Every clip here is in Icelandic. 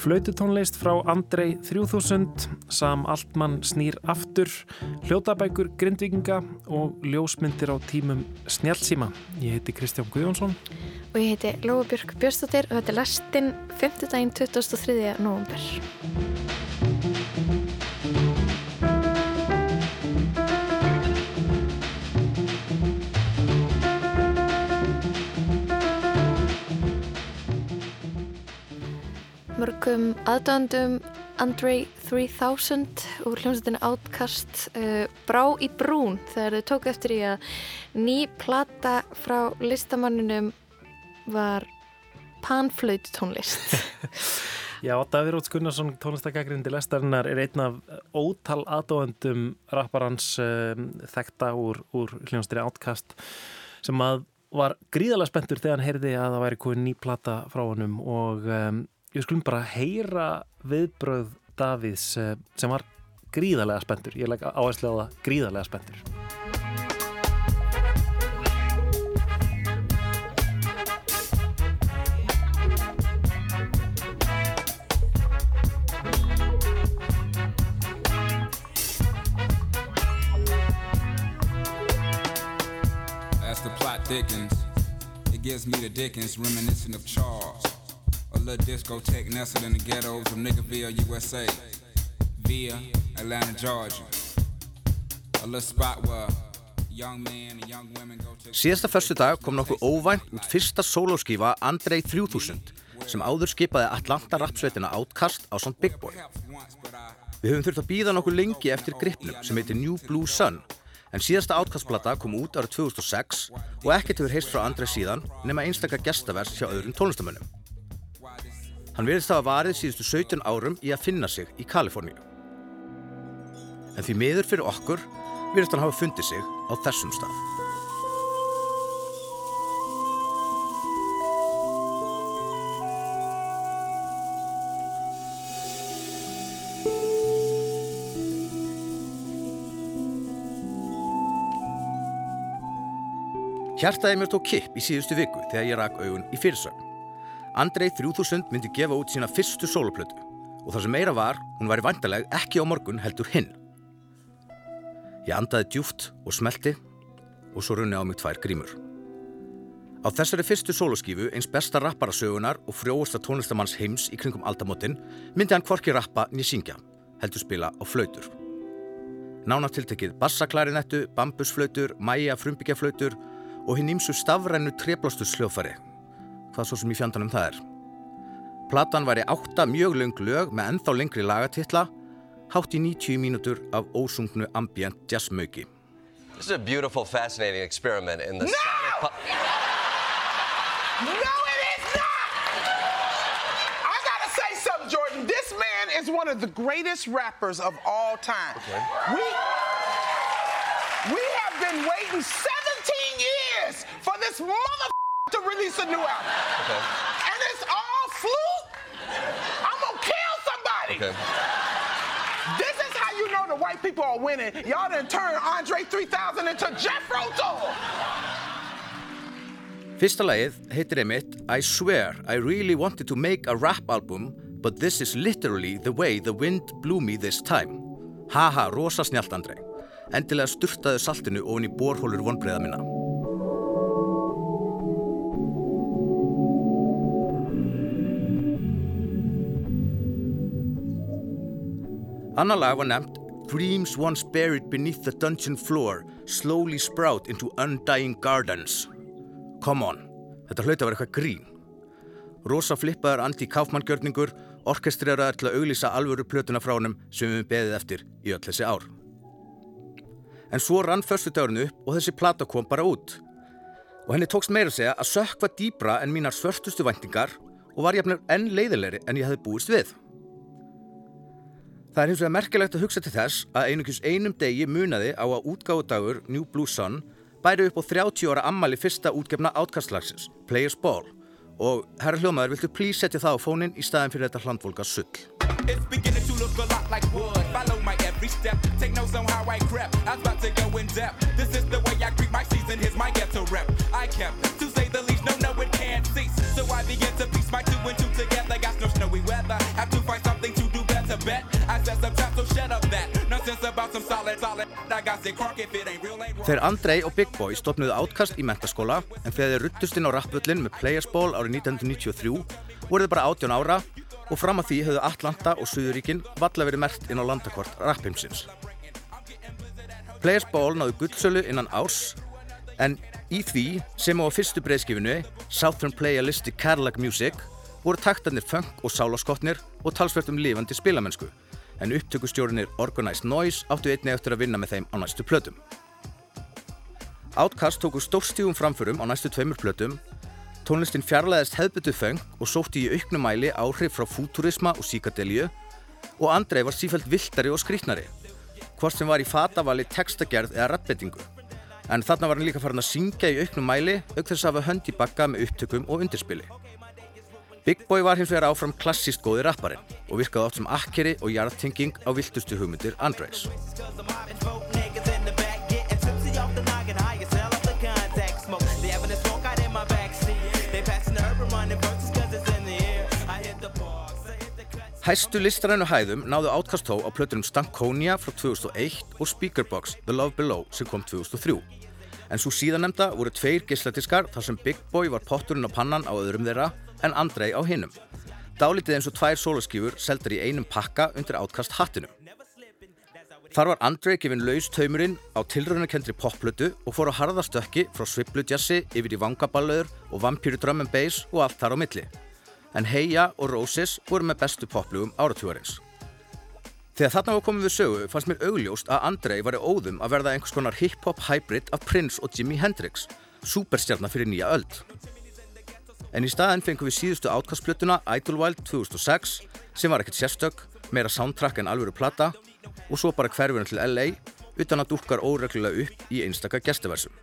Flaututónlist frá Andrei 3000, Sam Altmann snýr aftur, hljótabækur grindvikinga og ljósmyndir á tímum Snjálfsíma. Ég heiti Kristján Guðjónsson. Og ég heiti Lóabjörg Björnstóttir og þetta er lastinn 5. daginn 2003. november. Mörgum aðdöndum Andrei 3000 úr hljómsveitinu Outcast uh, brá í brún þegar þau tók eftir í að ný plata frá listamanninum var panflöyt tónlist Já, Davíð Róts Gunnarsson, tónlistagagrindi lestarinnar er einn af ótal aðdóðandum rapparans um, þekta úr, úr hljómsveitinu Outcast sem að var gríðalega spenntur þegar hann heyrði að það væri komið ný plata frá honum og um, Ég skulum bara heyra viðbröð Davíðs eh, sem var gríðarlega spendur. Ég legg áherslu á það gríðarlega spendur. As the plot thickens, it gives me the Dickens reminiscent of Charles. Little discotheque nestled in the ghettos of Niggerville, USA, via Atlanta, Georgia. A little spot where Síðasta förstu dag kom nokkuð óvænt út fyrsta sólóskífa Andrei 3000 sem áður skipaði Atlanta rapsveitina Outcast á svont Big Boy. Við höfum þurft að býða nokkuð lengi eftir gripnum sem heitir New Blue Sun en síðasta Outcast-plata kom út árið 2006 og ekkert hefur heist frá Andrei síðan nema einstakar gestavers hjá öðrum tónlistamönnum. Hann verðist það að varið síðustu 17 árum í að finna sig í Kaliforníu. En því miður fyrir okkur verðist hann hafa fundið sig á þessum stað. Hjartaði mér tók kipp í síðustu viku þegar ég rak augun í fyrirsögn. Andrei 3000 myndi gefa út sína fyrstu soloplötu og það sem meira var, hún væri vandaleg ekki á morgun heldur hinn. Ég andaði djúft og smelti og svo runni á mig tvær grímur. Á þessari fyrstu soloskífu, eins besta rapparasögunar og frjóasta tónlistamanns heims í kringum aldamottin, myndi hann kvorki rappa nýja syngja, heldur spila á flautur. Nánartiltekið bassaklarinettu, bambusflautur, mæja frumbyggjaflautur og hinn ímsu stafrænu treflastu sljófari hvað svo sem í fjandanum það er. Platan væri átta mjög löng lög með ennþá lengri lagatitla, hátt í 90 mínútur af ósungnu ambient jazzmauki. This is a beautiful, fascinating experiment in the no! sonic... No, it is not! I gotta say something, Jordan. This man is one of the greatest rappers of all time. Okay. We, we have been waiting 17 years for this mother to release a new album. Okay. And it's all fluke. I'm gonna kill somebody. Okay. This is how you know the white people are winning. Y'all done turn Andre 3000 into Jeffro Toll. Fyrsta lagið heitir einmitt I swear I really wanted to make a rap album but this is literally the way the wind blew me this time. Haha, rosa snjált Andrei. Endilega sturtaðu saltinu ofin í borhólur vonbreiða minna. Annar lag var nefnt Dreams once buried beneath the dungeon floor slowly sprout into undying gardens. Come on, þetta hlauta var eitthvað grín. Rosa flippaður anti-káfmanngjörningur orkestreraðar til að auglýsa alvöru plötuna frá hannum sem við beðið eftir í öll þessi ár. En svo rann förstu dagurinn upp og þessi plata kom bara út. Og henni tókst meira að segja að sökva dýbra en mínar svörtustu vendingar og var jafnir enn leiðilegri en ég hefði búist við. Það er hins vegar merkilegt að hugsa til þess að einungis einum degi munaði á að útgáðudagur New Blue Sun bæri upp á 30 ára ammali fyrsta útgefna átkastlagsins, Players Ball. Og herra hljómaður, viltu please setja það á fónin í staðin fyrir þetta hlandvolka sull? It's beginning to look a lot like wood. Follow my every step. Take notes on how I crept. I was about to go in depth. This is the way I greet my season. Here's my ghetto rep. I kept, to say the least. No, no, it can't cease. So I began to piece my two and two together. Got no snowy weather. Have to bet. I said some time, so shut up that. Nonsense about some solid, solid. I got sick crunk if it ain't real, ain't Þeir Andrei og Big Boy stopnuðu átkast í mentaskóla en þegar þeir ruttust inn á rappvöllin með Players Ball árið 1993 voru þeir bara 18 ára og fram að því höfðu Atlanta og Suðuríkin valla verið mert inn á landakvart rappheimsins. Players Ball náðu guldsölu innan árs en í því sem á fyrstu breyðskifinu Southern Playalistic Cadillac Music voru taktarnir funk og sálaskottnir og talsvert um lifandi spilamennsku en upptökustjórnir Organized Noise áttu einni eftir að vinna með þeim á næstu plötum. Outcast tóku stórstígum framförum á næstu tveimur plötum Tónlistin fjarlæðist hefðbyttu feng og sótti í auknumæli áhrif frá fúturisma og síkadelju og Andrei var sífælt viltari og skrítnari, hvort sem var í fatavali, textagerð eða rappbettingu. En þarna var hann líka farin að syngja í auknumæli auk þess að hafa hönd í bakka með upptökum og undirspili. Big Boy var hins vegar áfram klassíst góði rapparinn og virkaði átt sem akkeri og jarðtenging á viltustu hugmyndir Andreis. Hæstu listrænu hæðum náðu Outkast þó á plötunum Stankonia frá 2001 og Speakerbox The Love Below sem kom 2003. En svo síðanemda voru tveir gisladiskar þar sem Big Boy var potturinn á pannan á öðrum þeirra en Andrei á hinnum. Dálítið eins og tvær soloskífur seldar í einum pakka undir Outkast hattinum. Þar var Andrei gefinn laus taumurinn á tilraunarkendri popplötu og fór á harðastökki frá svibluðjassi yfir í vangaballöður og vampýru drum and bass og allt þar á milli en Heya og Roses voru með bestu poplugum áratúarins. Þegar þarna var komið við sögu fannst mér augljóst að Andrei var í óðum að verða einhvers konar hip-hop hybrid af Prince og Jimi Hendrix, superstjarnar fyrir nýja öld. En í staðin fengum við síðustu átkastplötuna Idlewild 2006 sem var ekkert sérstök, meira soundtrack en alvöru plata og svo bara hverfuna til LA utan að dúkkar óreglulega upp í einstaka gestaversum.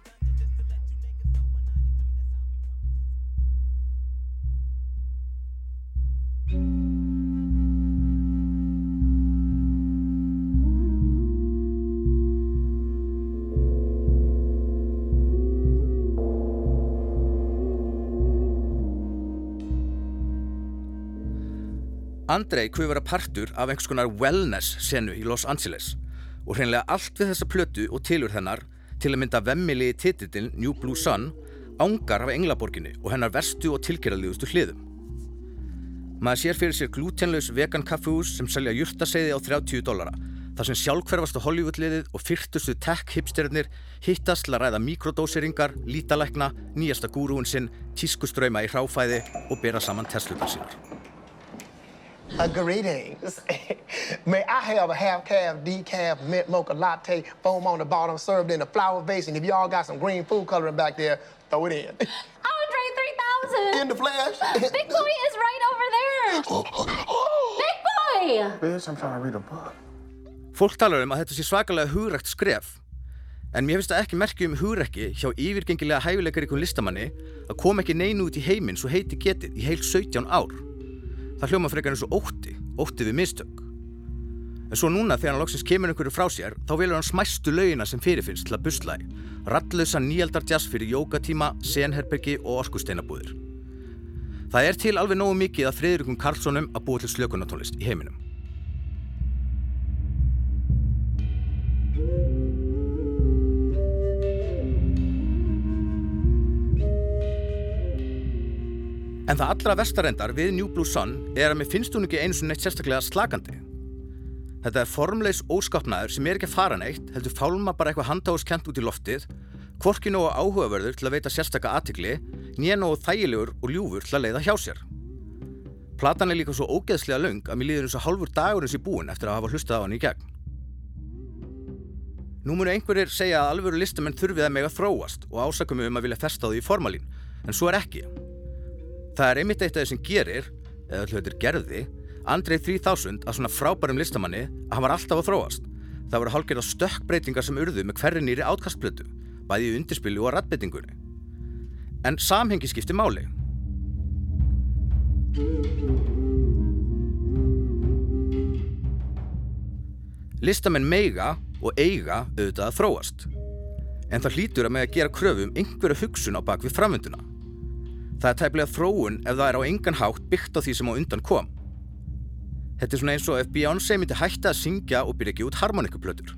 Andrei kvið vera partur af einhvers konar wellness senu í Los Angeles og hreinlega allt við þessa plötu og tilur hennar til að mynda vemmili í titillin New Blue Sun ángar af Englaborginni og hennar verstu og tilgerðaliðustu hliðum. Maður sér fyrir sér glútenlaus vegan kaffehús sem selja júrtaseiði á 30 dollara þar sem sjálfhverfastu Hollywoodliðið og fyrtustu tech-hipsternir hittast til að ræða mikrodóseringar, lítalækna, nýjasta gúrúin sinn, tískuströyma í hráfæði og bera saman testlukar sínar. Uh, greetings. May I have a half-calf, decaf, mint mocha latte, foam on the bottom, served in a flower vase, and if y'all got some green food coloring back there, throw it in. Andre 3000! In the flesh? Big Boy is right over there! Big Boy! Bitch, I'm trying to read a book. Fólk talar um að þetta sé svakalega hugrækt skref, en mér finnst það ekki merkju um hugrekki hjá yfirgengilega hæfileikaríkun listamanni að koma ekki neinu út í heiminn svo heiti getið í heil 17 ár. Það hljóma frekar eins og ótti, ótti við mistök. En svo núna þegar hann loksins kemur einhverju frá sér, þá vilur hann smæstu laugina sem fyrirfinnst til að busla í. Rallauðsa nýjaldar jazz fyrir jókatíma, senherbergi og orskusteinabúðir. Það er til alveg nógu mikið að friðrikum Karlssonum að búa til slökunatónlist í heiminum. En það allra vestarendar við New Blue Sun er að mér finnst hún ekki eins og neitt sérstaklega slagandi. Þetta er formleis óskapnaður sem er ekki að fara neitt, heldur fálma bara eitthvað handáðskent út í loftið, kvorki nógu áhugaverður til að veita sérstakka aðtikli, nýja nógu þægilegur og ljúfur til að leiða hjá sér. Platan er líka svo ógeðslega laung að mér líður eins og hálfur dagurins í búin eftir að hafa hlustað á hann í gegn. Nú munu einhverjir segja að alvöru listamenn þurfið að mega þróast og ásakum um að vilja festa því í formalín, en svo er ekki. Það er einmitt eitt af því sem gerir, eða hlutir gerði, Andrei 3000 að svona frábærum listamanni að hann var alltaf að þróast. Það voru hálfgerða stökkbreytingar sem urðu með hverri nýri átkastplötu, bæði í undirspilu og rattbreytingunni. En samhengi skipti máli. Listamenn meiga og eiga auðvitað að þróast. En það hlýtur að með að gera kröfu um einhverju hugsun á bakvið framvönduna. Það er tæplega þróun ef það er á engan hátt byggt á því sem á undan kom. Þetta er svona eins og ef Beyoncé myndi hætta að syngja og byrja ekki út harmonikuplötur.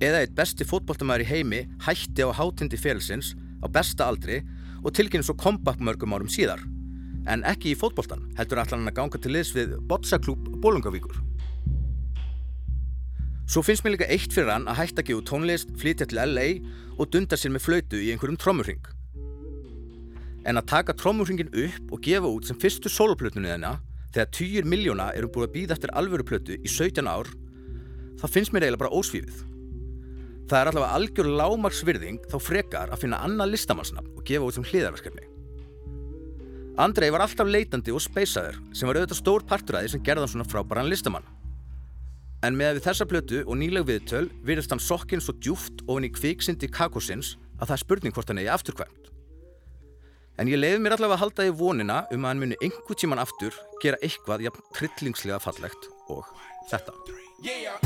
Eða eitt besti fótballtamæður í heimi hætti á hátindi félagsins á besta aldri og tilkynni svo comeback mörgum árum síðar. En ekki í fótballtan, heldur allan að ganga til liðs við Botsaklúp Bólungavíkur. Svo finnst mér líka eitt fyrir hann að hætta ekki úr tónlist, flytja til LA og dunda sér með flautu í einhverjum trómurring. En að taka trómurringin upp og gefa út sem fyrstu soloplötunni þennan þegar 10 miljóna eru búið að býða eftir alvöru plötu í 17 ár, þá finnst mér eiginlega bara ósvífið. Það er allavega algjör lámarsvirðing þá frekar að finna annað listamannsnafn og gefa út sem hliðarverkefni. Andrei var alltaf leitandi og speysaður sem var auðvitað stór partur að því sem gerða hann svona frábæran listamann. En með við þessa plötu og nýleg viðtöl virðist hann sokkinn svo djúft ofin í kviksindi kakosins að það er spurning hvort hann eigi afturkvæmt. En ég leiði mér allavega að halda í vonina um að hann muni einhver tíman aftur gera eitthvað jafn trillingslega fallegt og þetta. Yeah,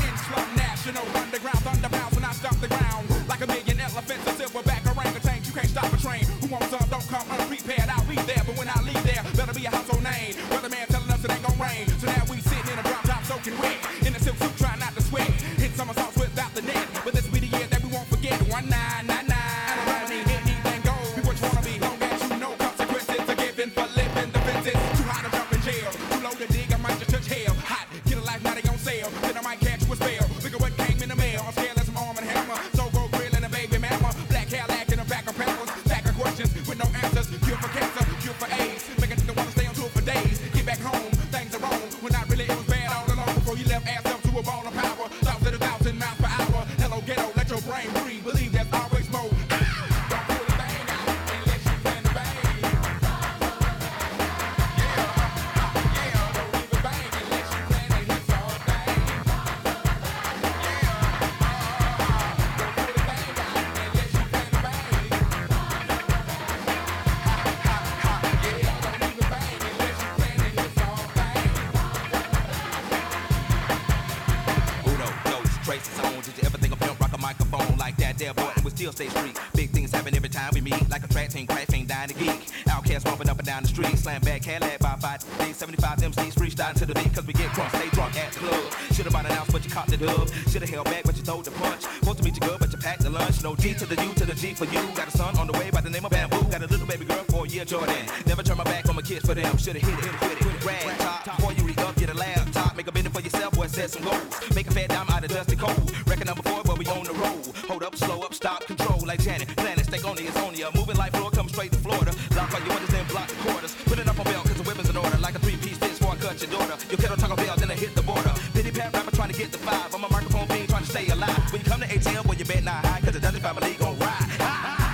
Should've hit it, hit it. Rag top, before you re up, get a laptop. Make a minute for yourself, boy, set some goals. Make a fat dime out of dusty cold. Reckon number four, but we on the road. Hold up, slow up, stop, control like Janet. Planet, stake only, it's only a moving like floor, come straight to Florida. Lock on your windows and block the quarters. Put it up on belt, cause the weapon's in order. Like a three-piece fist before I cut your daughter. Your kettle taco bell, then I hit the border. Pity pat rapper trying to get the five. I'm a microphone fiend trying to stay alive. When you come to ATL, well, you bet not high, cause the Dudley family gon' ride.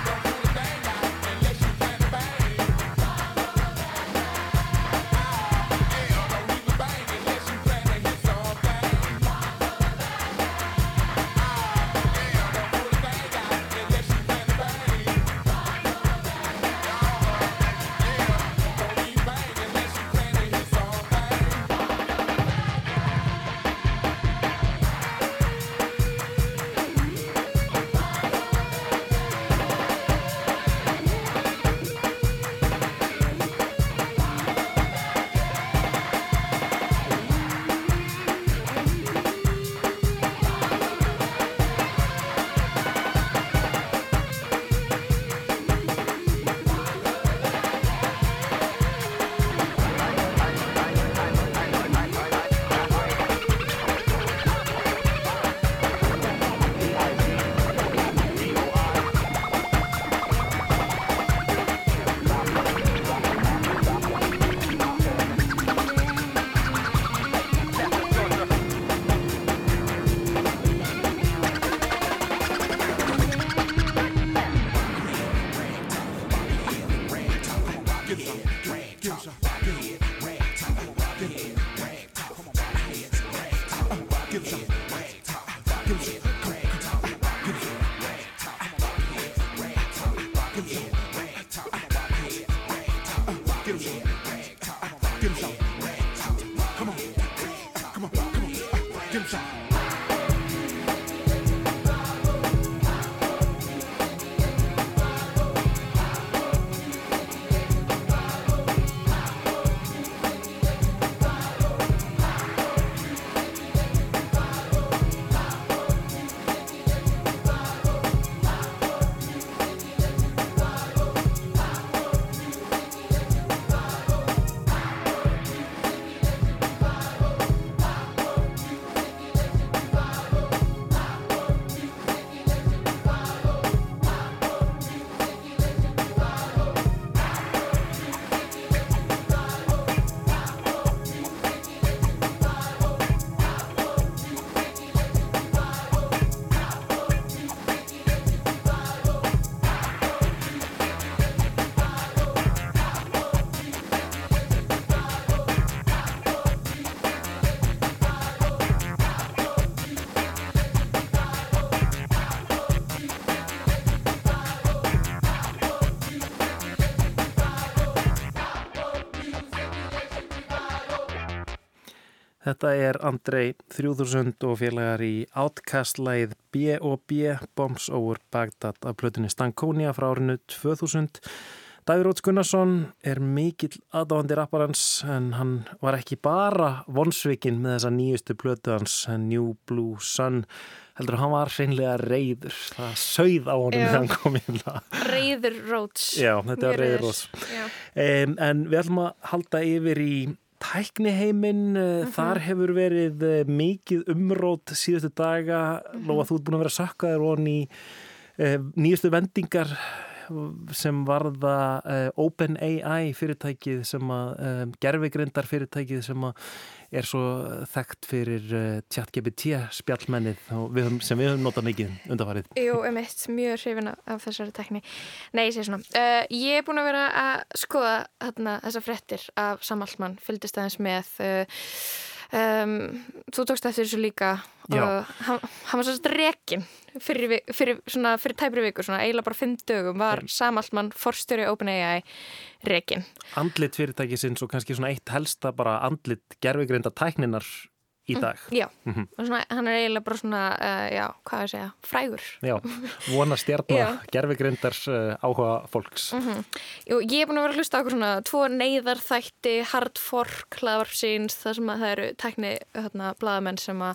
gives a Þetta er Andrei 3000 og félagar í Outcast-læð B.O.B. Bombs over Bagdad af plötunni Stankonia frá árinu 2000. Davíð Róts Gunnarsson er mikill aðdáðandi rapparans en hann var ekki bara vonsvikinn með þessa nýjustu plötu hans New Blue Sun heldur hann var hreinlega reyður það sögð á honum þegar hann kom inn. Reyður Róts Já, þetta var Reyður Róts um, En við ætlum að halda yfir í tækniheimin, mm -hmm. þar hefur verið eh, mikið umrót síðustu daga, mm -hmm. Lóa þú ert búin að vera sökkaður og ný eh, nýjustu vendingar sem varða uh, OpenAI fyrirtækið sem að um, gerfigrindar fyrirtækið sem að er svo þekkt fyrir uh, chat-GPT spjallmennið við sem við höfum notað mikið undarfarið. Jú, um eitt, mjög hrifin af þessari tekni. Nei, ég sé svona. Uh, ég er búin að vera að skoða þarna, þessa frettir af Samallmann, fylgist aðeins með um, þú tókst eftir þessu líka og hann, hann var svona rekin fyrir, fyrir, fyrir tæpri vikur, eiginlega bara fimm dögum var Samallmann forstjóri OpenAI rekin. Andlit fyrirtækisins og kannski svona eitt helsta bara andlit gerfigrinda tækninar í dag. Mm, já, mm -hmm. svona, hann er eiginlega bara svona, uh, já, hvað er að segja, frægur. Já, vona stjarnar, gerfigrindars uh, áhuga fólks. Mm -hmm. Jú, ég er búin að vera að hlusta okkur svona tvo neyðarþætti, hardfork, hlaðvarpsins, það sem að það eru tækni, hérna, bladamenn sem að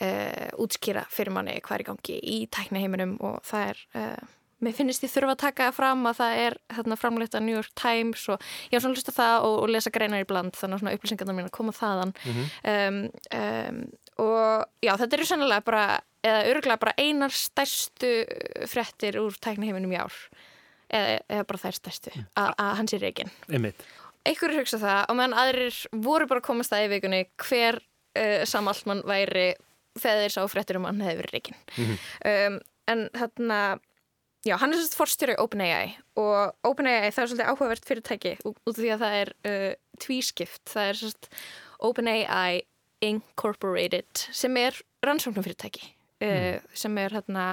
uh, útskýra fyrir manni hvað er í gangi í tækniheiminum og það er mér finnst ég þurfa að taka fram að það er þarna framleitt að New York Times og ég har svona að það og, og lesa greinar í bland þannig að svona upplýsingarna mín að koma þaðan mm -hmm. um, um, og já þetta eru sannilega bara eða örgulega bara einar stærstu frettir úr tækniheiminum í ár eða, eða bara þær stærstu mm. að hans er reygin einhverjur hugsa það og meðan aðrir voru bara að komast það í vikunni hver uh, samallmann væri þegar þeir sá frettir um hann hefur reygin mm -hmm. um, en þarna Já, hann er svolítið forstjóri OpenAI og OpenAI það er svolítið áhugavert fyrirtæki út af því að það er uh, tvískipt. Það er svolítið OpenAI Incorporated sem er rannsóknum fyrirtæki uh, mm. sem er hérna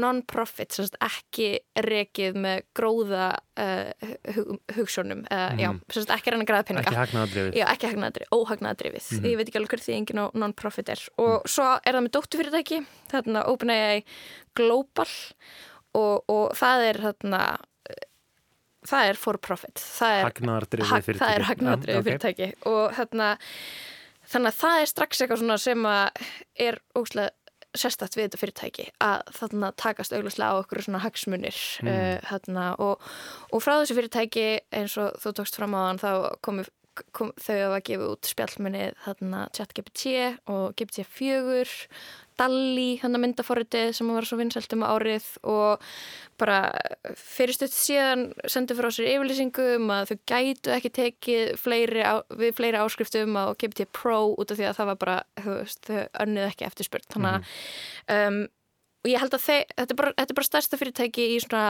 non-profit, svolítið ekki rekið með gróða uh, hug, hugsunum. Mm. Já, svolítið ekki rann að græða peninga. Ekki hagnaðadrifið. Já, ekki hagnaðadrifið, óhagnaðadrifið. Mm. Ég veit ekki alveg hvernig því enginn á non-profit er. Og mm. svo er það með dóttufyrirtæki, þarna OpenAI Global og, og það er þarna það er for profit það er hagnaðardrifið fyrirtæki, það er fyrirtæki. Okay. og þarna þannig að það er strax eitthvað sem er óslega sérstatt við þetta fyrirtæki að þarna takast auglustlega á okkur svona hagsmunir mm. uh, þarna og, og frá þessu fyrirtæki eins og þú tókst fram á þann þá komu kom, þau að gefa út spjallmunni þarna chat-GPT og GPT-4 Dalli, hann að myndaforritið sem var svo vinsælt um árið og bara fyrirstutt síðan sendi frá sér yfirlýsingu um að þau gætu ekki tekið fleiri á, við fleiri áskriftum á GPT Pro út af því að það var bara, þú veist, þau önnuð ekki eftirspurt. Þannig að mm. um, og ég held að þau, þetta er bara, þetta er bara stærsta fyrirtæki í svona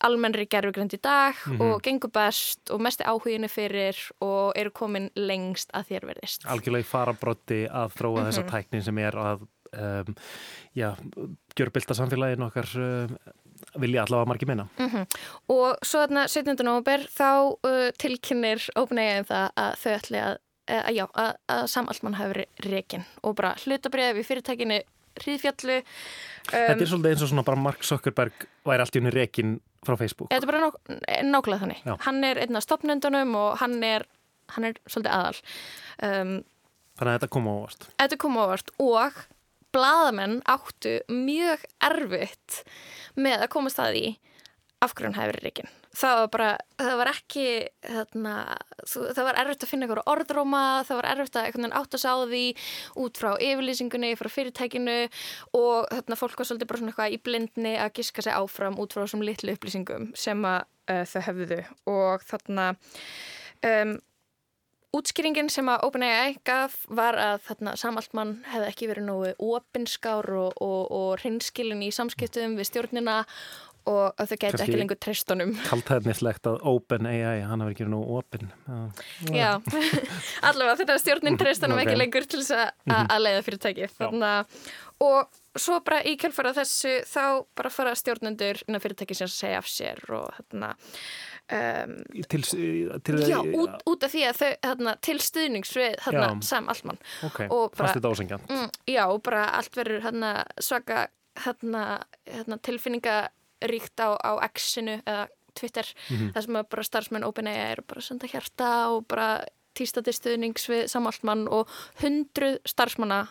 almennri gerfugrind í dag mm -hmm. og gengur best og mest áhuginu fyrir og eru komin lengst að þér verðist. Algjörlega í farabrotti að þróa mm -hmm. þessa tæknin sem er að um, já, gjörbylta samfélagin okkar um, vilja allavega margi meina. Mm -hmm. Og svo þarna 17. november þá uh, tilkynir ópenægjaðin það að þau ætli að, uh, já, að, að samallmann hafi reygin og bara hlutabriðið við fyrirtækinu hríðfjallu. Um, Þetta er svolítið eins og svona bara Mark Zuckerberg væri allt í unni reygin frá Facebook. Þetta er bara nák nákvæmlega þannig. Já. Hann er einn af stopnendunum og hann er, hann er svolítið aðal. Um, Þannig að þetta kom ávart. Þetta kom ávart og bladamenn áttu mjög erfitt með að komast að því af hverju hann hefur verið reygin. Það var bara, það var ekki, þarna, það var erfitt að finna eitthvað orðróma, það var erfitt að átt að sá því út frá yfirlýsingunni, frá fyrirtækinu og þarna fólk var svolítið bara svona eitthvað í blindni að giska sig áfram út frá þessum litlu upplýsingum sem að uh, þau hefðu og þarna um, Útskýringin sem að OpenAI gaf var að þarna samallmann hefði ekki verið nógu opinskár og, og, og hrinskilin í samskiptum við stjórnina og að þau geti ekki lengur tristunum. Kaltæðnislegt að OpenAI, hann hefur ekki verið nógu opin. Já, allavega þetta stjórnin tristunum okay. ekki lengur til þess að mhm. leiða fyrirtæki. Og svo bara í kjölfara þessu þá bara fara stjórnendur innan fyrirtæki sem segja af sér og þarna um, til, til, já, út, út af því að þau þarna, til stuðnings við þarna, Sam Altman. Ok, fannst þetta ósengjant mm, já, og bara allt verður þarna, svaka tilfinningaríkt á, á X-inu eða Twitter mm -hmm. þar sem bara starfsmenn OpenAI eru bara að senda hjarta og bara týstati stuðnings við Sam Altman og hundruð starfsmanna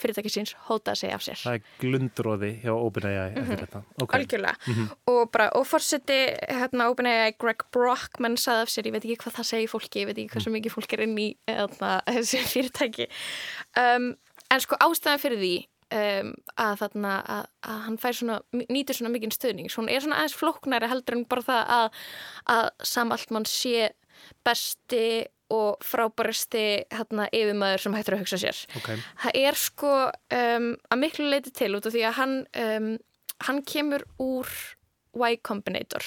fyrirtæki síns hóta að segja af sér. Það er glundróði hjá OpenAI mm -hmm. okay. Algjörlega mm -hmm. og bara, og fórseti hérna OpenAI Greg Brockman saði af sér, ég veit ekki hvað það segir fólki ég veit ekki hvað svo mikið fólk er inn í eða, þessi fyrirtæki um, en sko ástæðan fyrir því um, að þarna að, að hann svona, nýtur svona mikinn stöðning svona er svona aðeins flóknæri heldur en bara það að, að Sam Altman sé besti og frábæristi hérna, yfirmæður sem hættur að hugsa sér. Okay. Það er sko um, að miklu leiti til út af því að hann, um, hann kemur úr Y Combinator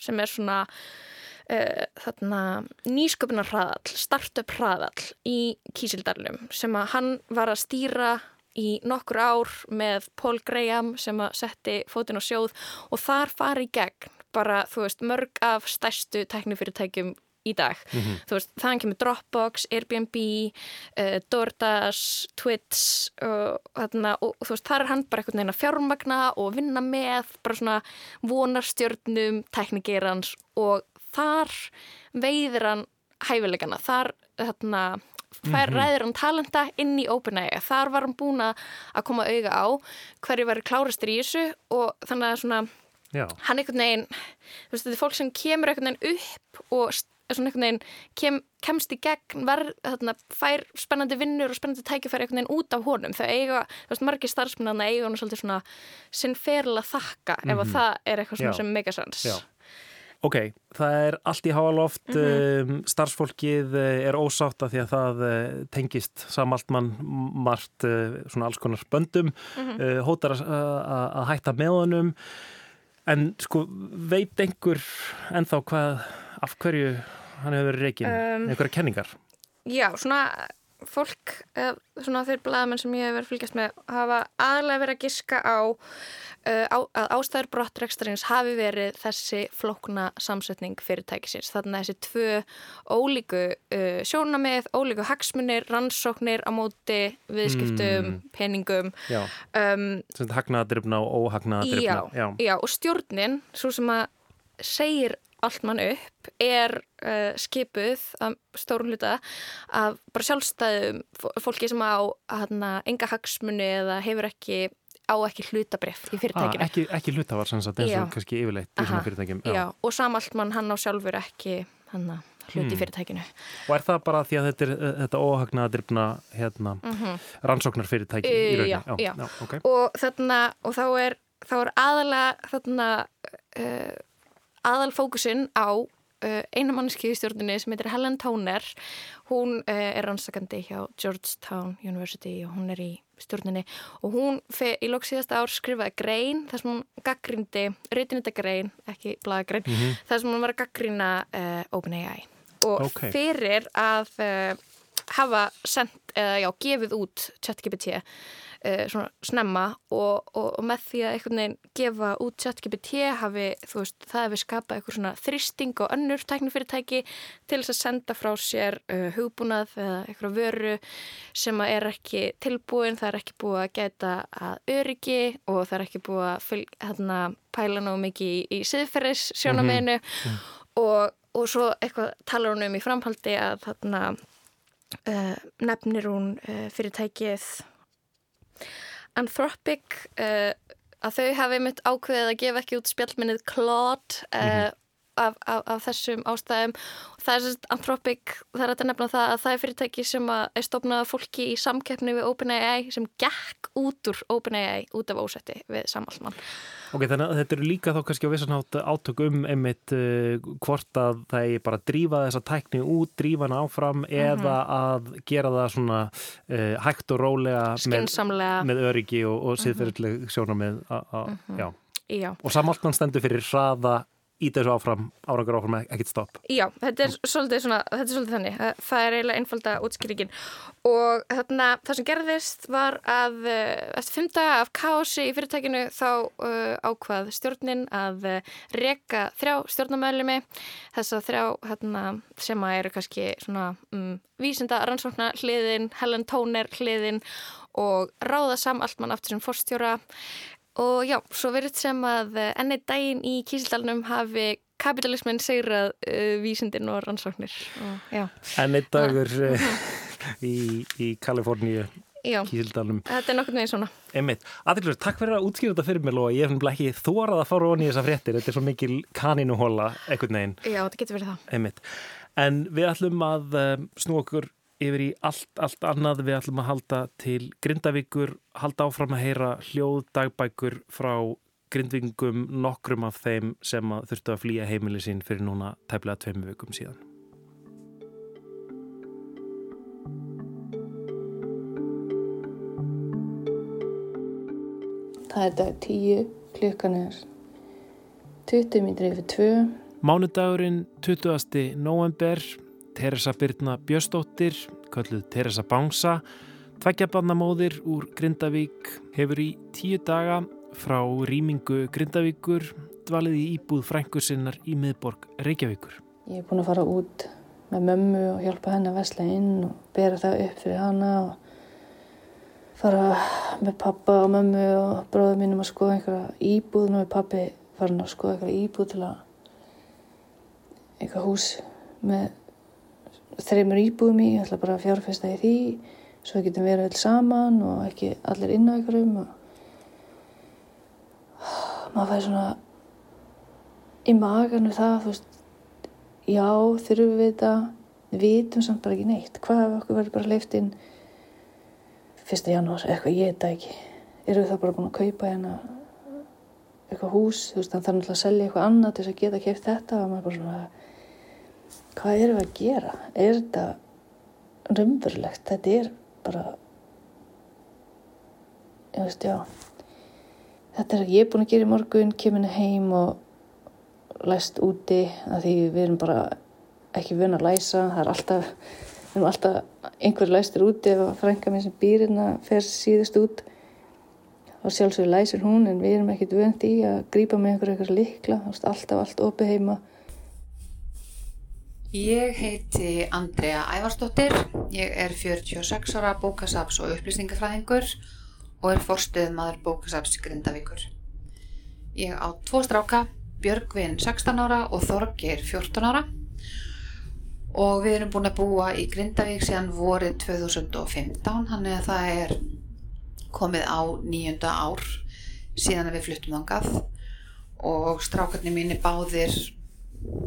sem er svona uh, þarna, nýsköpunar hraðall, startup hraðall í Kísildalum sem að hann var að stýra í nokkur ár með Paul Graham sem að setti fótinn á sjóð og þar fari í gegn bara, þú veist, mörg af stærstu teknifyrirtækjum í dag. Mm -hmm. Þú veist, þannig kemur Dropbox, Airbnb, uh, DoorDash, Twitch og, þarna, og, þú veist, þar er hann bara einhvern veginn að fjármagna og vinna með bara svona vonarstjörnum teknikerans og þar veiðir hann hæfilegana. Þar, þarna, fær mhm. ræðir hann talenta inn í OpenAI. Þar var hann búin að koma auga á hverju verið klárastur í þessu og þannig að svona Já. hann einhvern veginn, þú veist, þetta er fólk sem kemur einhvern veginn upp og svona einhvern veginn kem, kemst í gegn verð, þarna, fær spennandi vinnur og spennandi tækifæri einhvern veginn út af honum þau eiga, þú veist, margir starfsmennan eiga hann svolítið svona sinn feril að þakka mm -hmm. ef mhm. það er eitthvað sem megasans Ok, það er allt í háaloft mm -hmm. um, starfsfólkið eh, er ósátt að því að það uh, tengist samaltmann margt uh, svona alls konar böndum mm -hmm. hótar að hætta með honum en sko veit einhver ennþá hvað af hverju hann hefur verið reygin, um, einhverja kenningar? Já, svona fólk, svona þeir blæðamenn sem ég hefur verið fylgjast með hafa aðlega verið að giska á, uh, á að ástæður brottrekstarins hafi verið þessi flokna samsetning fyrirtækisins. Þannig að þessi tvö ólíku uh, sjónamið, ólíku hagsmunir, rannsóknir á móti viðskiptum, mm. peningum. Já, um, sem hagnaðadrifna og óhagnaðadrifna. Já, já, já, og stjórnin, svo sem að segir allt mann upp er uh, skipuð að stórun hluta af bara sjálfstæðum fólki sem á hana, enga hagsmunni eða hefur ekki á ekki hlutabref í fyrirtækinu. Ah, ekki, ekki hlutafar sem sagt eins og kannski yfirleitt í svona fyrirtækjum. Já, já og samallmann hann á sjálfur ekki hana, hluti hmm. fyrirtækinu. Og er það bara því að þetta, er, uh, þetta óhagnaða drifna hérna, mm -hmm. rannsóknar fyrirtæki í rauninni? Já, já. já okay. og, þarna, og þá er, er aðalega þarna uh, aðal fókusin á uh, eina manneski í stjórnunni sem heitir Helen Toner hún uh, er rannsakandi hjá Georgetown University og hún er í stjórnunni og hún í lóks síðasta ár skrifaði grein þar sem hún gaggrindi, reytinita grein ekki blaga grein, mm -hmm. þar sem hún var að gaggrina uh, OpenAI og okay. fyrir að hafa sendt eða já, gefið út ChatGPT uh, svona snemma og, og, og með því að einhvern veginn gefa út ChatGPT hafi, þú veist, það hefur skapað eitthvað svona þristing og önnur tæknifyrirtæki til þess að senda frá sér uh, hugbúnað eða eitthvað vöru sem er ekki tilbúin, það er ekki búið að geta að öryggi og það er ekki búið að fylg, hérna, pæla ná mikið í, í siðferðis sjónameginu mm -hmm. og, og svo eitthvað talar hún um í framhaldi að þarna uh, nefnir hún fyrirtækið Anthropic uh, að þau hafi mitt ákveðið að gefa ekki út spjallminnið Claude uh, mm -hmm. Af, af, af þessum ástæðum það er sérst Anthropic, það er að nefna það að það er fyrirtæki sem er stofnað fólki í samkeppni við OpenAI sem gekk út úr OpenAI út af ósetti við samallmann Ok, þannig að þetta eru líka þá kannski á vissanátt átök um einmitt uh, hvort að það er bara að drífa þessa tækni út, drífa hana áfram mm -hmm. eða að gera það svona uh, hægt og rólega með, með öryggi og, og mhm. siðferðileg sjóna með, mm -hmm. já. já. Og samáltan stendur fyrir hraða íta þessu áfram, árangur áfram ekkert stopp. Já, þetta er svolítið svona, þetta er svolítið þannig, það er eiginlega einfalda útskýringin. Og þarna það sem gerðist var að eh, eftir fymta af kási í fyrirtækinu þá uh, ákvað stjórnin að uh, reka þrjá stjórnamöðlumi þess að þrjá hérna, sem að eru kannski svona um, vísinda rannsóknar hliðin, Helen Tóner hliðin og ráða sam allt mann aftur sem forstjóra Og já, svo verður sem að eh, ennið daginn í Kísildalunum hafi kapitalismin segrað uh, vísindin og rannsóknir. Ennið dagur uh, í, í Kaliforníu, Kísildalunum. Þetta er nokkur með svona. Aðeinslega, takk fyrir að útskýra þetta fyrir mig og ég hef ekki þórað að fara onni í þessa fréttir. Þetta er svo mikil neginn. Já, þetta getur verið það. Emmitt, en við ætlum að snú okkur yfir í allt, allt annað. Við ætlum að halda til Grindavíkur halda áfram að heyra hljóð dagbækur frá grindvingum nokkrum af þeim sem að þurftu að flýja heimili sín fyrir núna tæplega tveimu vikum síðan. Það er dag 10 klukkan er 20 minnir yfir 2 Mánudagurinn 20. november Teresa Byrna Bjöstóttir, kölluð Teresa Bánsa, tveggjabannamóðir úr Grindavík, hefur í tíu daga frá rýmingu Grindavíkur dvalið í íbúð frængur sinnar í miðborg Reykjavíkur. Ég er búin að fara út með mömmu og hjálpa henni að vesla inn og bera það upp fyrir hana og fara með pappa og mömmu og bróðum mínum að skoða einhverja íbúð. Er pappi farin að skoða einhverja íbúð til að einhverja hús með þreymur íbúðum í, ég ætla bara að fjárfesta í því svo við getum verið alls saman og ekki allir inn á ykkurum og maður fæði svona í maganu það, þú veist já, þurfum við þetta við vitum samt bara ekki neitt. Hvað ef okkur verður bara leift inn fyrsta janúar, eitthvað ég þetta ekki. Eru við þá bara búin að kaupa hérna eitthvað hús, þú veist, þannig að það er náttúrulega að selja eitthvað annað til þess að geta kæft þetta og maður bara svona hvað erum við að gera? Er þetta raunverulegt? Þetta er bara, ég veist, já. Þetta er að ég er búin að gera í morgun, kemur heim og læst úti að því við erum bara ekki vun að læsa. Það er alltaf, við erum alltaf einhver læstir úti ef að frænka mér sem býrina fer síðust út. Og sjálfsögur læsir hún en við erum ekkert vönd í að grípa með einhver eitthvað likla. Alltaf allt opið heima. Ég heiti Andrea Ævarsdóttir, ég er 46 ára bókasaps og upplýsningafræðingur og er forstuð maður bókasaps Grindavíkur. Ég á tvo stráka, Björgvin 16 ára og Þorgir 14 ára og við erum búin að búa í Grindavík síðan vorið 2015, hann er að það er komið á nýjunda ár síðan við fluttum þangað og strákarnir mínir báðir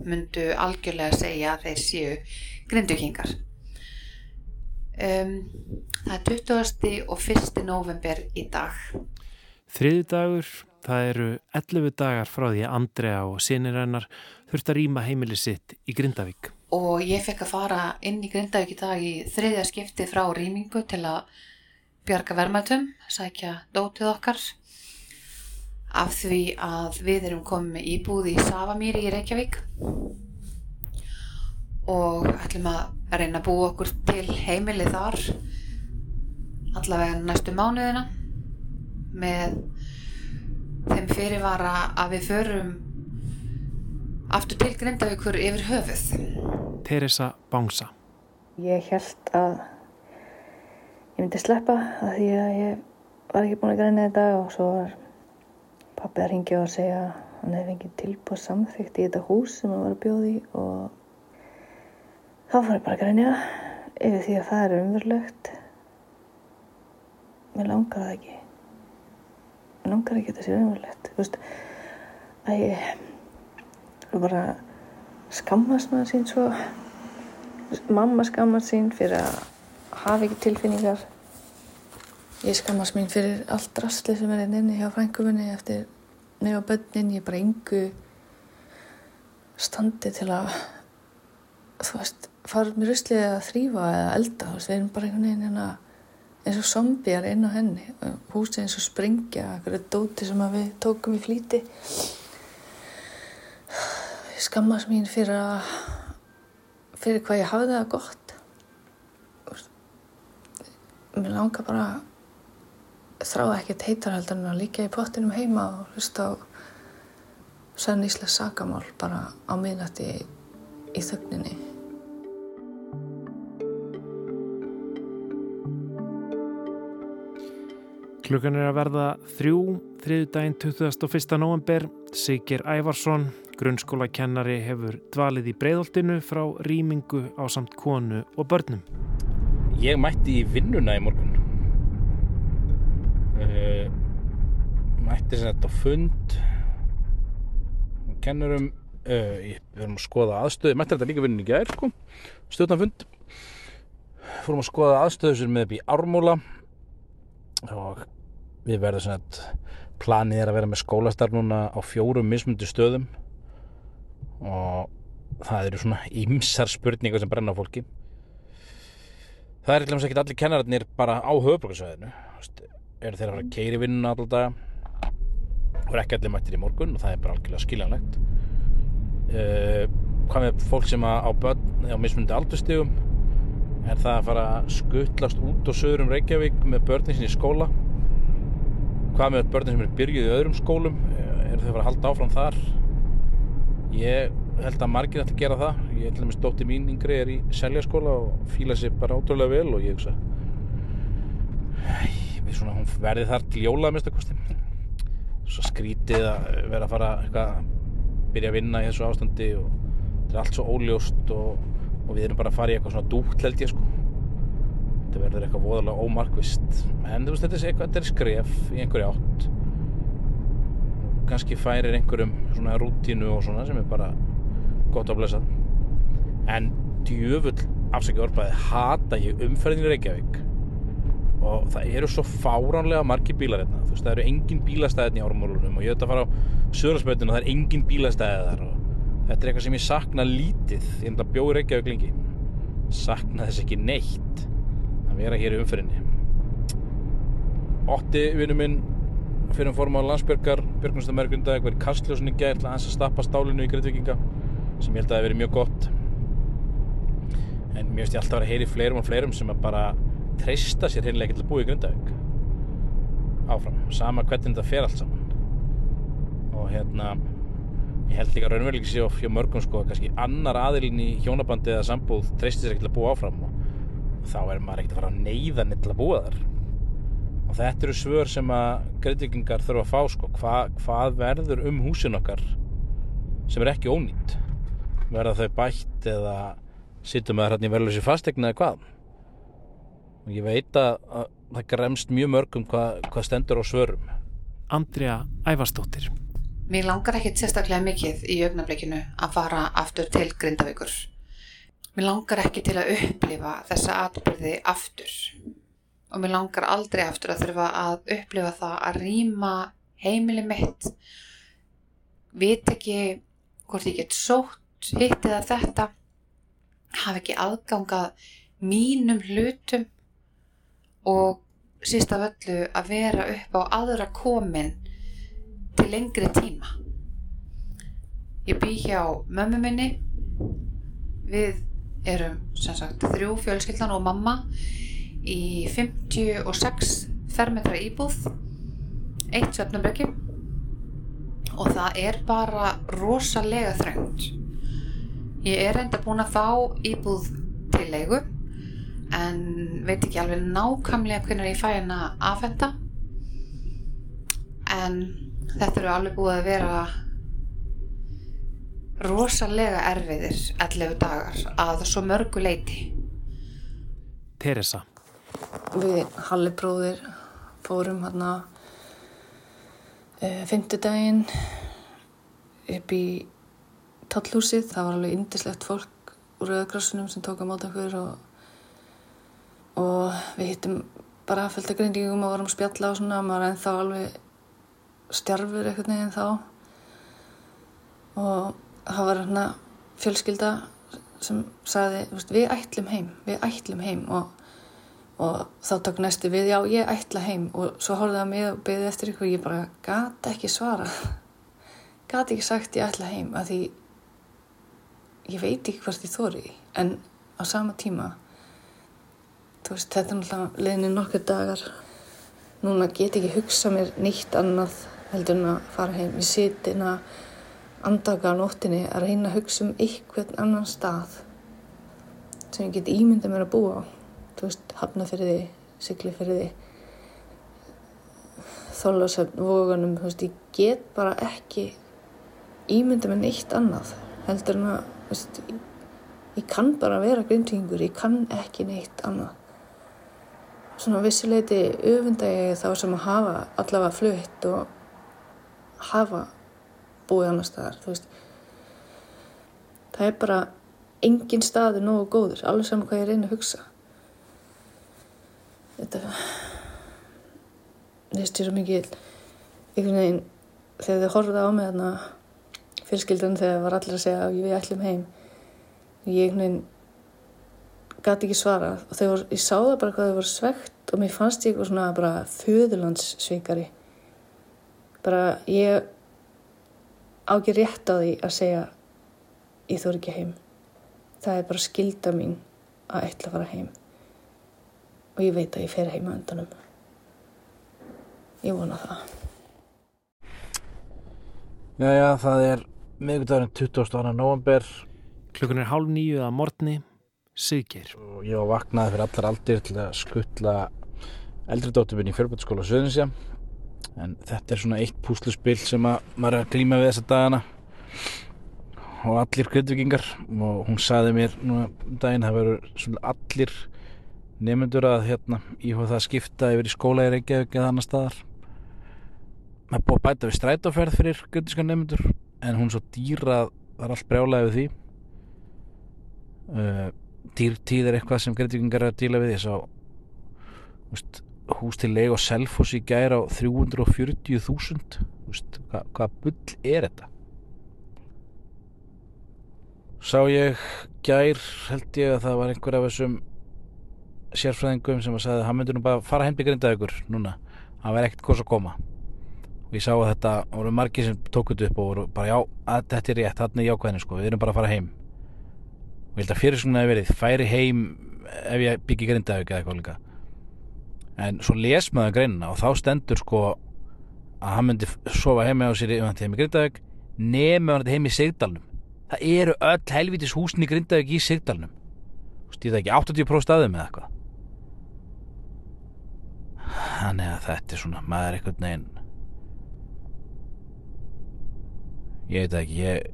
myndu algjörlega segja að þeir séu grindukingar. Um, það er 20. og 1. november í dag. Þriði dagur, það eru 11 dagar frá því að Andrea og sinir hennar þurft að rýma heimili sitt í Grindavík. Og ég fekk að fara inn í Grindavík í dag í þriðja skipti frá rýmingu til að bjarga vermaðtum, sækja dótið okkar af því að við erum komið íbúð í Savamýri í Reykjavík og ætlum að reyna að búa okkur til heimili þar allavega næstu mánuðina með þeim fyrirvara að við förum aftur til Grindavíkur yfir höfuð. Teresa Bangsa. Ég held að ég myndi sleppa að því að ég var ekki búin að greina þetta og svo var pappi að ringja og segja að hann hefði fengið tilbúið samþygt í þetta hús sem hann var að bjóði og þá fór ég bara að grænja yfir því að það er umverulegt mér langar það ekki. Mér langar ekki að þetta sé umverulegt þú veist að ég bara skammast maður sín svo. Mamma skammast sín fyrir að hafa ekki tilfinningar Ég skammast mín fyrir allt drastli sem er inn hérna inni hjá frængumunni eftir nefn á bönnin. Ég er bara yngu standi til að, þú veist, fara með ruslið að þrýfa eða elda. Veist, við erum bara einhvern veginn hérna eins og zombjar inn á henni. Húsið eins og springja, eitthvað dóti sem við tókum í flíti. skammast mín fyrir að fyrir hvað ég hafði það gott mér langar bara þráði ekkert heitarhaldan að líka í pottinum heima og hlusta á sann íslega sakamál bara á miðnætti í þögninni Klukkan er að verða þrjú, þriðu daginn 21. november. Sigir Ævarsson, grunnskólakennari, hefur dvalið í breyðoltinu frá rýmingu á samt konu og börnum. Ég mætti í vinnuna í morgun. Uh, mætti sem þetta fund. Kennurum, uh, við erum að skoða aðstöðu. Mætti þetta líka vinnun í gær, sko. Stjórnarfund. Fórum að skoða aðstöðu sem með upp í ármóla og við verðum svona að planið er að vera með skólastarf núna á fjórum mismundi stöðum og það eru svona ymsar spurningar sem brenna á fólki það er ekki allir kennararnir bara á höfbrukarsvæðinu eru þeir að keiri vinnuna alltaf daga. Og er ekki allir mættir í morgun og það er bara algjörlega skiljanlegt. Uh, hvað með fólk sem á börn á mismundi aldurstígum er það að fara að skuttlast út og söður um Reykjavík með börnin sinni í skóla? Hvað með börnir sem eru byrjuð í öðrum skólum? Eru þau að fara að halda áfram þar? Ég held að margir ætti að gera það. Ég held að mér stótti mín yngri er í seljaskóla og fíla sér bara ótrúlega vel og ég hugsa svona hún verði þar til jóla að mista kosti. Svo skrítið að vera að fara eitthvað byrja að vinna í þessu ástandi og þetta er allt svo óljóst og, og við erum bara að fara í eitthvað svona dútt held ég sko. Þetta verður eitthvað voðalega ómarkvist en þú veist þetta er, eitthvað, þetta er skref í einhverju átt. Kannski færir einhverjum svona rútínu og svona sem er bara gott að blessa. En djöfull afsækja orðbæði hata ég umferðin í Reykjavík og það eru svo fáránlega margi bílar hérna. Þú veist það eru engin bílastæðin í árumólunum og ég veit að fara á söðarsbötun og það er engin bílastæði þar og þetta er eitthvað sem ég sakna lítið. Ég enda bjóði Reykjavík lengi. Sakna þess ekki neitt að vera hér í umferðinni. Otti vinnu minn fyrir að forma á landsbjörgar Björgunstamærgunda eitthvað í kastljósunni gæð til að hans að stappa stálinu í Grindvikinga sem ég held að það hefði verið mjög gott. En mér finnst ég alltaf að vera að heyri fleirum og fleirum sem að bara treysta sér heimlega til að búa í Grindavík. Áfram, sama hvernig þetta fer allt saman. Og hérna ég held líka raunveruleik sér á mörgum sko kannski annar aðilin í hjónabandi eða sambúð treysti sér ekki til að búa áfram. Og þá er maður ekkert að fara að neyða neitt til að búa þar. Og þetta eru svör sem að grindvikingar þurfa að fá sko Hva, hvað verður um húsin okkar sem er ekki ónýtt? Verða þau bætt eða sittum við hérna í verðlösi fastegna eða hvað ég veit að, að það gremst mjög mörgum hvað, hvað stendur á svörum. Andrea Ævarstóttir Mér langar ekki sérstaklega mikið í augnablikinu að fara aftur til Grindavíkur. Mér langar ekki til að upplifa þessa atbyrði aftur. Og mér langar aldrei aftur að þurfa að upplifa það að rýma heimili mitt. Veit ekki hvort ég get sótt hitt eða þetta. Hafa ekki aðgangað mínum hlutum og síst af öllu að vera upp á aðra komin til lengri tíma. Ég bý hjá mömmu minni. Við erum sem sagt þrjú fjölskyldan og mamma í 56 fermetra íbúð eitt svefnumbreki og það er bara rosalega þröngt. Ég er reynda búin að fá íbúð til leigu en veit ekki alveg nákvæmlega hvernig ég fæ henn að afhenda en þetta eru alveg búið að vera rosalega erfiðir 11 dagar að svo mörgu leiti Teresa. Við Halli bróðir fórum hérna e, fymtudaginn upp í tallhúsið. Það var alveg indislegt fólk úr auðgrassunum sem tók á mót okkur og, og við hittum bara fölta grindíkum og varum að spjalla og svona. Maður ennþá alveg stjarfur eitthvað neginn þá. Og það var hérna fjölskylda sem sagði við ætlum heim, við ætlum heim. Og og þá tók næstu við, já ég ætla heim. Og svo horfði það mig og beði eftir ykkur og ég bara gata ekki svara gata ekki sagt ég ætla heim að því ég veit ekki hvort ég þóri en á sama tíma þú veist, þetta er náttúrulega leðinni nokkur dagar núna get ekki hugsa mér nýtt annað heldur en að fara heim ég siti inn að andaka á nóttinni að reyna að hugsa um einhvern annan stað sem ég get ímynda mér að búa á þú veist, hafnafyrði, syklifyrði þólasöfn, vogunum, þú veist, ég get bara ekki ímynda mér neitt annað heldur en að, þú veist, ég, ég kann bara vera grindvíkingur, ég kann ekki neitt annað. Svona vissileiti öfunda ég þá sem að hafa allavega flutt og hafa búið annar staðar, veist. Það er bara engin staði nógu góður, alveg saman hvað ég reyna að hugsa. Þetta ég er svo mikið einhvern veginn, þegar þið horfða á mig þarna fjölskyldan þegar var allir að segja að við ætlum heim ég einhvern veginn gæti ekki svara og voru, ég sá það bara hvað þau voru svegt og mér fannst ég eitthvað svona bara föðurlandssvíkari bara ég á ekki rétt á því að segja ég þór ekki heim það er bara skilda mín að ætla að fara heim og ég veit að ég fer heim að undanum Ég vona það. Jæja, það er miðgutagurinn 22. november. Klukkan er hálf nýju að morgni, Siggeir. Ég var vaknaði fyrir allar aldir til að skuttla eldri dóttuminn í fjörbjörnsskóla Söðunisja. En þetta er svona eitt púsluspill sem að maður er að glýma við þessa dagana. Og allir kryddvikingar. Og hún saði mér núna um daginn að það verður svona allir nefnendur að hérna íhvað það skipta yfir í skóla í Reykjavík eða annar staðar maður búið að bæta við strætóferð fyrir guttíska nefnendur en hún svo dýra að það er allt brjálega við því uh, dýrtíð er eitthvað sem greitingar er að díla við. Þess að hús til leg og selfos í gær á 340.000 hvað hva bull er þetta? Sá ég gær held ég að það var einhver af þessum sérfræðingum sem að sagði að hann myndi nú bara fara heim byggrinda ykkur núna, hann verði ekkert hvort að koma. Og ég sá að þetta voru margir sem tókut upp og voru bara já, þetta er rétt, þarna er jákvæðinu sko, við erum bara að fara heim ég held að fyrir svona að verið færi heim ef ég byggi grinda ykkur eða eitthvað líka. En svo les maður greinina og þá stendur sko að hann myndi sofa heima á sér ef hann til heim í Grindavík nefnum hann til heim í Sigdalnum. Það eru öll helvitis húsin í Grindavík í Sigdalnum. Stýða ekki 80% staðum eða eitthvað. Þannig að þetta er svona maður eitthvað neginn ég veit ekki ég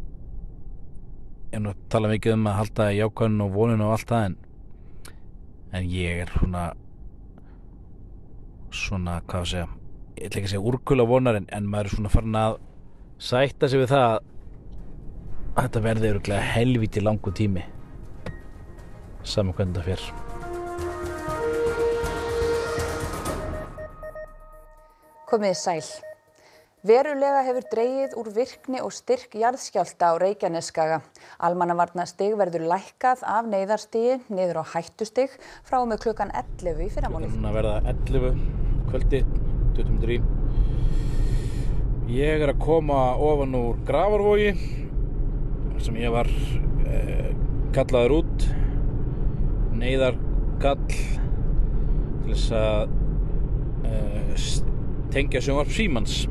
er nú tala mikið um að halda í jákvæðun og vonun og allt það en en ég er svona svona, hvað að segja ég ætla ekki að segja úrkula vonar en, en maður er svona farin að sætta sig við það að þetta verði öruglega helviti langu tími saman hvernig það fyrr Komiði sæl. Verulega hefur dreyið úr virkni og styrk jarðskjálta á Reykjaneskaga. Almannavarna stig verður lækkað af neyðarstígi niður á hættustig frá með klukkan 11 í fyrramálið. Klukkan að verða 11 kvöldi, 23. Ég er að koma ofan úr Gravarvogi sem ég var eh, kallaður út neyðarkall til þess að uh, tengja sjónvarp Símans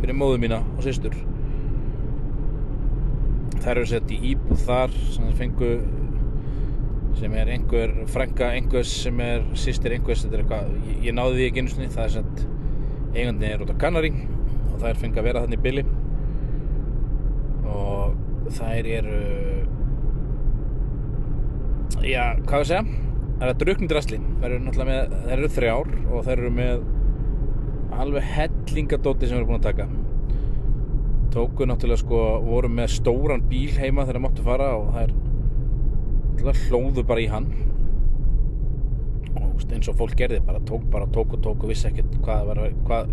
fyrir móðu mína og sýstur þær eru sett í íbúð þar sem fengu sem er einhver frænka einhvers sem er sýstir einhvers eitthvað, ég, ég náði því ekki einu snið það er sett eigandi er út á Kanari og þær fengi að vera þannig billi og þær eru já, hvað við segja? Það er druknindrasli þær eru náttúrulega með, þær eru þrjár og þær eru með alveg hellingadóti sem við erum búin að taka. Tóku náttúrulega sko voru með stóran bíl heima þegar það máttu fara og það er hlóðu bara í hann. Og eins og fólk gerði bara tók bara tók og tók og vissi ekkert hvað, var, hvað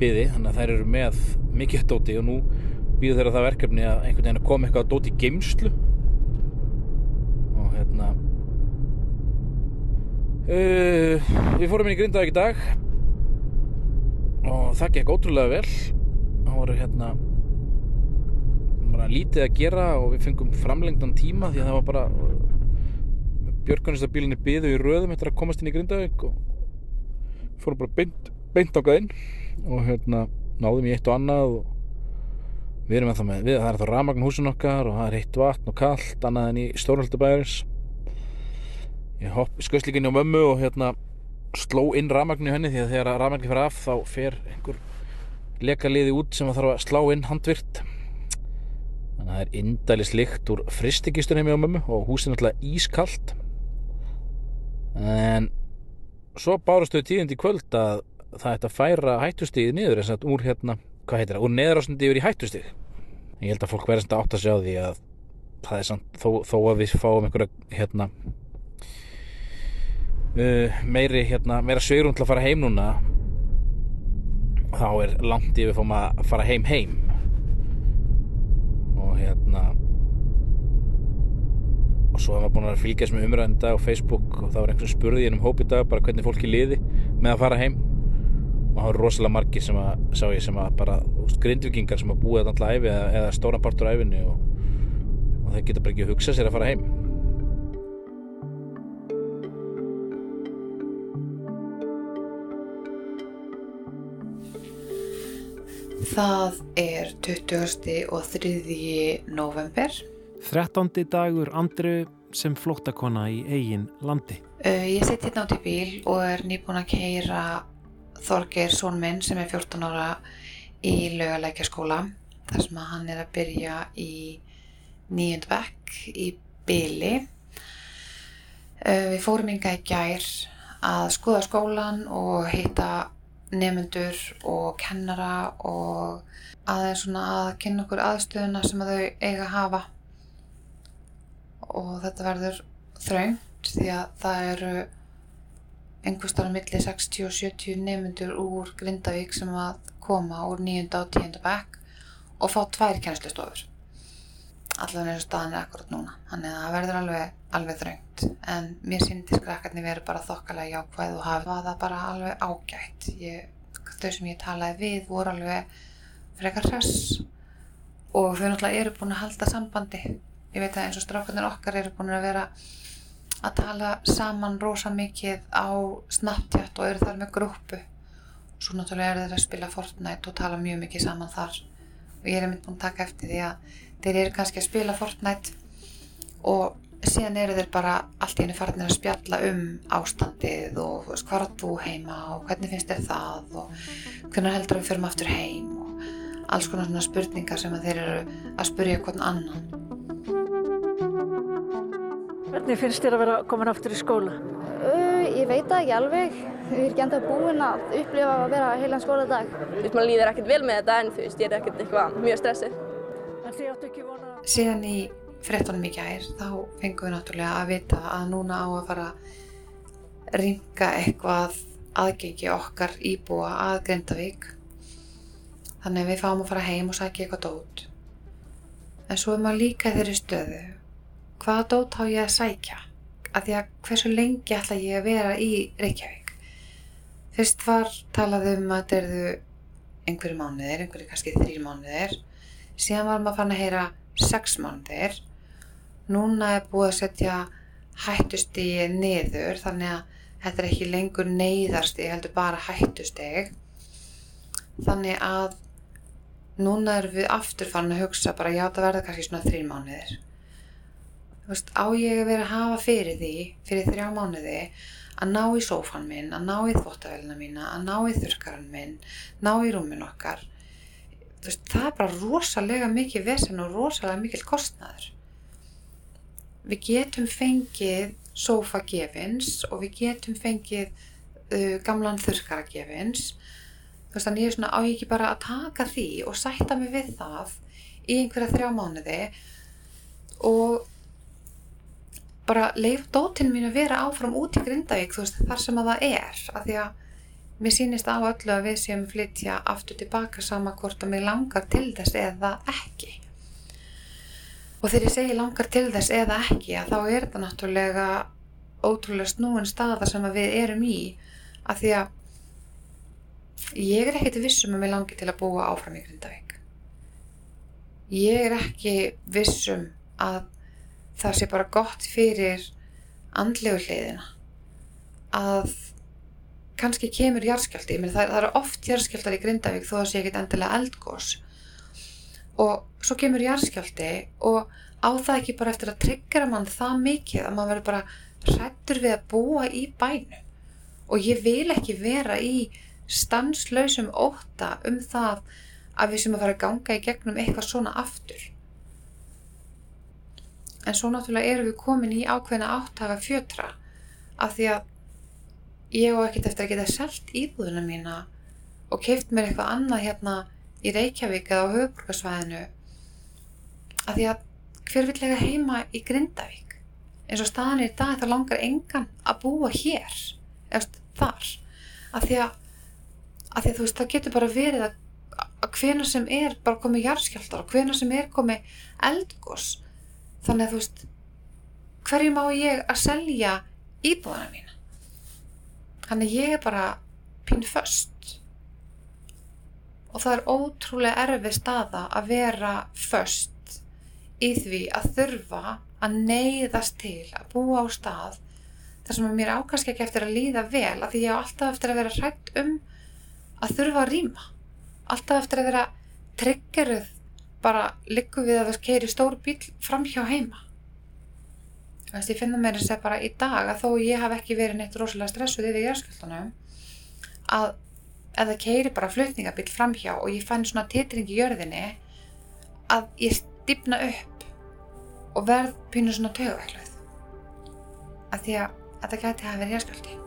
byði þannig að þær eru með mikið dóti og nú býður þeirra það verkefni að einhvern veginn að koma eitthvað dóti í geimslu og hérna Uh, við fórum inn í Grindavík í dag og það gekk ótrúlega vel. Það voru hérna bara lítið að gera og við fengum framlengdan tíma því að það var bara björgunistabílinni byðu í röðum eftir að komast inn í Grindavík og fórum bara beint, beint ákað inn. Og hérna náðum í eitt og annað og við erum ennþá með, við, það er þá ramagn húsin okkar og það er heitt vatn og kallt annað en í stórhaldabæðurins ég hopp skauðslíkinni á mömmu og hérna sló inn ramagnu henni því að þegar ramagnu fyrir af þá fer einhver lekaliði út sem þarf að slá inn handvirt þannig að það er indælis lykt úr fristikistunni með mömmu og húsin er alltaf ískallt en svo bárastu tíðindi í kvöld að það ætti að færa hættustíði niður eins og úr hérna, hvað heitir það, úr neðarásandi yfir í hættustíð ég held að fólk verðast að átta sig á því að það er samt, þó, þó að við fáum einhverja hérna uh, meiri hérna, meira sveirun til að fara heim núna þá er langt yfir fáum að fara heim heim. Og hérna og svo hefum við búin að fylgjast með umræðin dag á Facebook og það var einhvern spurði um hópi dag bara hvernig fólki liði með að fara heim. Og það var rosalega margir sem að sá ég sem að bara grindvikingar sem að þetta alltaf æfi eða, eða stóran partur æfinni og, og það geta bara ekki að hugsa sér að fara heim Það er 20. og 3. november 13. dagur Andru sem flóttakona í eigin landi. Ég sitt hérna át í bíl og er nýbúin að keira Þorgeir són minn sem er 14 ára í laugalækjaskóla þar sem að hann er að byrja í nýjund vekk í byli. Við fórum ynga í gær að skoða skólan og hitta nefnendur og kennara og aðeins svona að kynna okkur aðstöðuna sem að þau eiga að hafa og þetta verður þröngt því að það eru einhverstara milli 60 og 70 nefnendur úr Grindavík sem að koma úr 9. og 10. bekk og fá tvær kennslustofur allavega eins og staðan er akkurat núna þannig að það verður alveg, alveg þröngt. En mér sýndir skrækarnir verið bara þokkalega jákvæð og hafa það bara alveg ágætt. Ég, þau sem ég talaði við voru alveg frekar hress og þau náttúrulega eru búin að halda sambandi. Ég veit að eins og strákarnir okkar eru búin að vera að tala saman rosa mikið á Snapchat og eru þar með grúpu svo náttúrulega eru þeir að spila Fortnite og tala mjög mikið saman þar. Og ég er mynd búin að taka eftir því að þeir eru kannski að spila Fortnite og síðan eru þeir bara allt í henni farinir að spjalla um ástandið og veist, hvað er þú heima og hvernig finnst þér það og hvernig heldur við fyrir aftur heim og alls konar svona spurningar sem þeir eru að spurja hvern annan Hvernig finnst þér að vera komin aftur í skóla? Uh, ég veit það ekki alveg. Ég er ekki enda búinn að upplifa að vera heilan skóladag. Þú veist, maður líður ekkert vel með þetta en þú veist, ég er ekkert eitthvað mjög stressið. Þið áttu ekki vona... Síðan í frettunum í gær þá fengum við náttúrulega að vita að núna á að fara að ringa eitthvað aðgengi okkar íbúa að Grindavík. Þannig að við fáum að fara heim og sækja eitthvað dót. En svo er maður líka þeirri stöðu. Hvaða dót á ég að sækja? Af því að hversu lengi ætla ég að vera í Reykjavík? Fyrst var talað um að þetta erðu einhverju mánuðir, einhverju kannski þrýr mánuðir. Síðan var maður fann að heyra sex mánuðir. Núna er búið að setja hættustígi niður þannig að þetta er ekki lengur neyðarstíg, heldur bara hættusteg. Þannig að núna erum við aftur fann að hugsa bara já það verður kannski svona þrýr mánuðir. Þú veist, á ég að vera að hafa fyrir því, fyrir þrjá mánuði, að ná í sófan minn, að ná í þvóttavélina mína, að ná í þurkaran minn, ná í rúmin okkar. Veist, það er bara rosalega mikið vesen og rosalega mikil kostnaður. Við getum fengið sófagefins og við getum fengið uh, gamlan þurkaragefins. Þú veist, þannig ég er svona á ég ekki bara að taka því og sætta mig við það í einhverja þrjá mánuði og bara leif dótinn mín að vera áfram út í Grindavík þú veist þar sem að það er af því að mér sýnist á öllu að við séum flytja aftur tilbaka sama hvort að mér langar til þess eða ekki. Og þegar ég segi langar til þess eða ekki að þá er þetta náttúrulega ótrúlega snúin staða sem að við erum í af því að ég er ekkert vissum að mér langi til að búa áfram í Grindavík. Ég er ekki vissum að það sé bara gott fyrir andlegu hliðina að kannski kemur jarðskjálti, það, það eru oft jarðskjáltar í Grindavík þó að sé ekki endilega eldgós og svo kemur jarðskjálti og á það ekki bara eftir að tryggjara mann það mikið að maður verður bara hrættur við að búa í bænu og ég vil ekki vera í stanslausum óta um það að við sem að fara að ganga í gegnum eitthvað svona aftur. En svo náttúrulega erum við komin í ákveðna áttaga fjötra af því að ég á ekkert eftir að geta selgt íbúðuna mína og keift mér eitthvað annað hérna í Reykjavík eða á höfuborgarsvæðinu af því að hver vill lega heima í Grindavík? Eins og staðan er í dag það langar engan að búa hér eða þar. Af því að, að því að veist það getur bara verið að, að hvena sem er bara komið jarðskjaldar og hvena sem er komið eldgós þannig að þú veist hverju má ég að selja íbúðana mína þannig ég er bara pín föst. Og það er ótrúlega erfið staða að vera föst í því að þurfa að neyðast til að búa á stað þar sem mér ákast ekki eftir að líða vel að því ég á alltaf eftir að vera hrætt um að þurfa að rýma. Alltaf eftir að vera triggeruð bara likku við að það keiri stór bíl fram hjá heima Þannig að ég finna mér þess að bara í dag að þó ég haf ekki verið neitt rosalega stressuð yfir jæðskjöldunum að ef það keiri bara flutningabíl fram hjá og ég fann svona titring í jörðinni að ég dýpna upp og verð pínu svona tögvægluð af því að þetta gæti að vera hérsköldi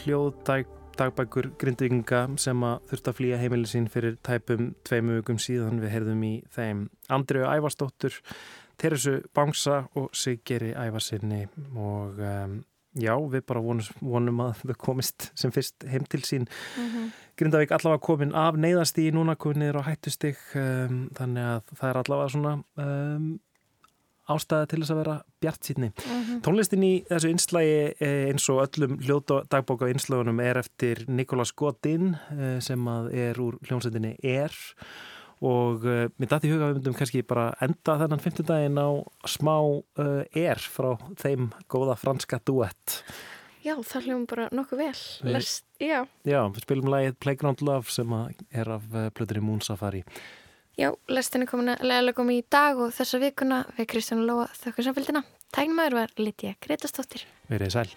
voru hljóðdæk dagbækur grindvikinga sem að þurft að flýja heimili sín fyrir tæpum tveimu vikum síðan við heyrðum í þeim. Andriu Ævarsdóttur, Teresu Bangsa og Sigeri Ævarsinni og um, já, við bara vonum, vonum að þau komist sem fyrst heim til sín. Mm -hmm. Grindavík allavega komin af neyðastíði núna komin niður á hættustig um, þannig að það er allavega svona um, ástæða til þess að vera bjart sínni. Mm -hmm. Tónlistin í þessu einslægi eh, eins og öllum hljóðdagbóka einslögunum er eftir Nikolas Godin eh, sem er úr hljómsveitinni Er og uh, mér dætti huga við myndum kannski bara enda þennan 15 daginn á smá Er frá þeim góða franska duett. Já, það hljóðum bara nokkuð vel. Lest, já. já, við spilum lægið Playground Love sem er af blöður í Moon Safari. Já, lestin er komin að leðalega komið í dag og þessa vikuna við Kristján Lóa þakka samfélgina. Tæknumæður var Lítja Gretastóttir. Verið sæl.